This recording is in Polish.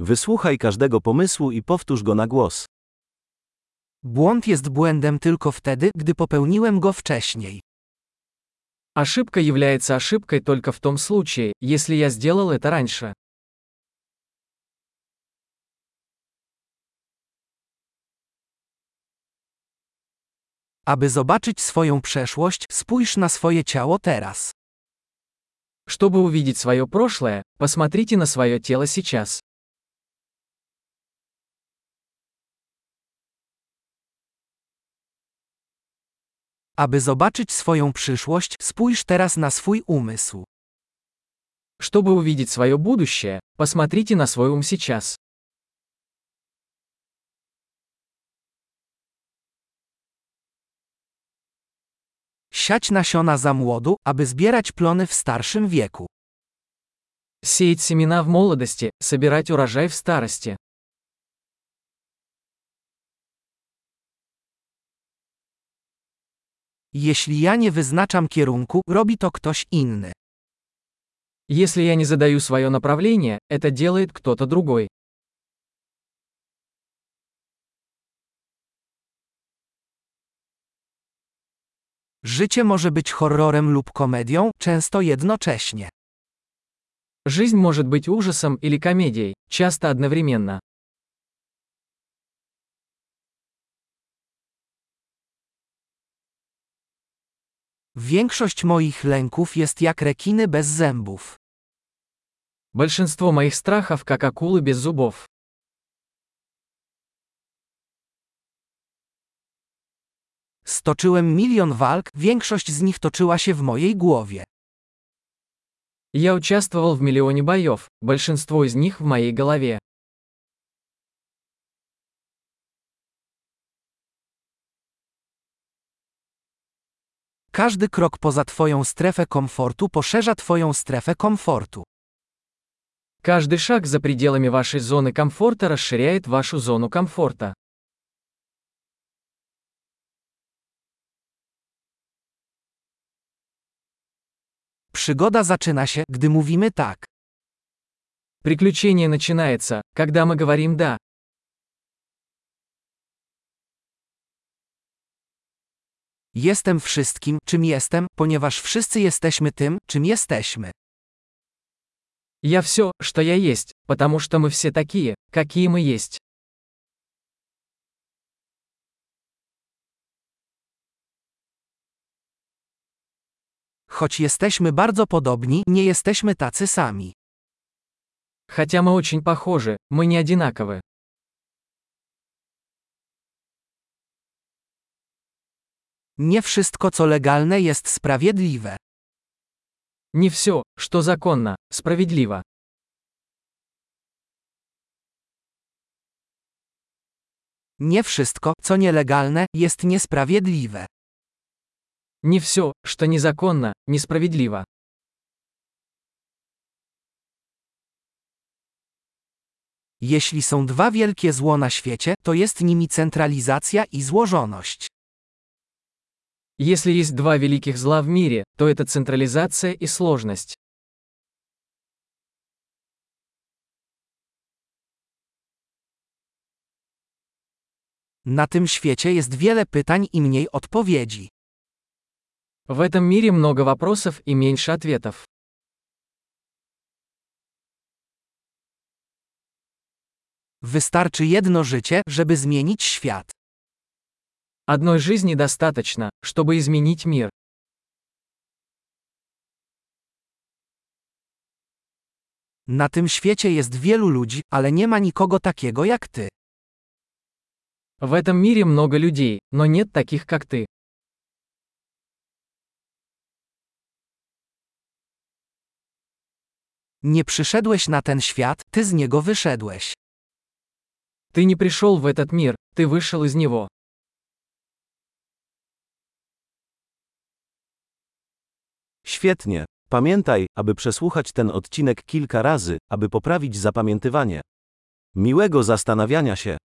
Wysłuchaj każdego pomysłu i powtórz go na głos. Błąd jest błędem tylko wtedy, gdy popełniłem go wcześniej. Ошибка является ошибкой только в том случае, если я сделал это раньше. Aby zobaczyć swoją przeszłość, spójrz na swoje ciało teraz. Чтобы увидеть свое прошлое, посмотрите на свое тело сейчас. Aby zobaczyć swoją przyszłość, spójrz teraz na swój umysł. Чтобы увидеть свое будущее, посмотрите на свой ум сейчас. Siać nasiona za młodu, aby zbierać plony w starszym wieku. Сеять семена в молодости, собирать урожай в старости. Jeśli ja nie wyznaczam kierunku, robi to ktoś inny. Если я не задаю свое направление, это делает кто-то другой. Życie może być horrorem lub komedią, często jednocześnie. Жизнь может быть ужасом или комедией, часто одновременно. Większość moich lęków jest jak rekiny bez zębów. Большинство моих страхов как акулы без зубов. Stoczyłem milion walk, większość z nich toczyła się w mojej głowie. Я участвовал в миллионе боев, большинство из них в моей голове. Każdy krok poza Twoją strefę komfortu poszerza Twoją strefę komfortu. Каждый шаг за пределами вашей зоны комфорта расширяет вашу зону комфорта. Przygoda zaczyna się, gdy mówimy tak. Приключение начинается, когда мы говорим «да». Jestem wszystkim, czym jestem, ponieważ wszyscy jesteśmy tym, czym jesteśmy. Я все, что я есть, потому что мы все такие, какие мы есть. Choć jesteśmy bardzo podobni, nie jesteśmy tacy sami. Хотя мы очень похожи, мы не одинаковы. Nie wszystko, co legalne, jest sprawiedliwe. Не все, что законно, справедливо. Nie wszystko, co nielegalne, jest niesprawiedliwe. Не все, что незаконно, несправедливо. Jeśli są dwa wielkie zło na świecie, to jest nimi centralizacja i złożoność. Если есть два великих зла в мире, то это централизация и сложность. Na tym świecie jest wiele pytań i mniej odpowiedzi. В этом мире много вопросов и меньше ответов. Wystarczy jedno życie, żeby zmienić świat. Одной жизни достаточно, чтобы изменить мир. Na tym świecie jest wielu ludzi, ale nie ma nikogo takiego jak ty. В этом мире много людей, но нет таких, как ты. Nie przyszedłeś na ten świat, ty z niego wyszedłeś. Ты не пришел в этот мир, ты вышел из него. Świetnie. Pamiętaj, aby przesłuchać ten odcinek kilka razy, aby poprawić zapamiętywanie. Miłego zastanawiania się.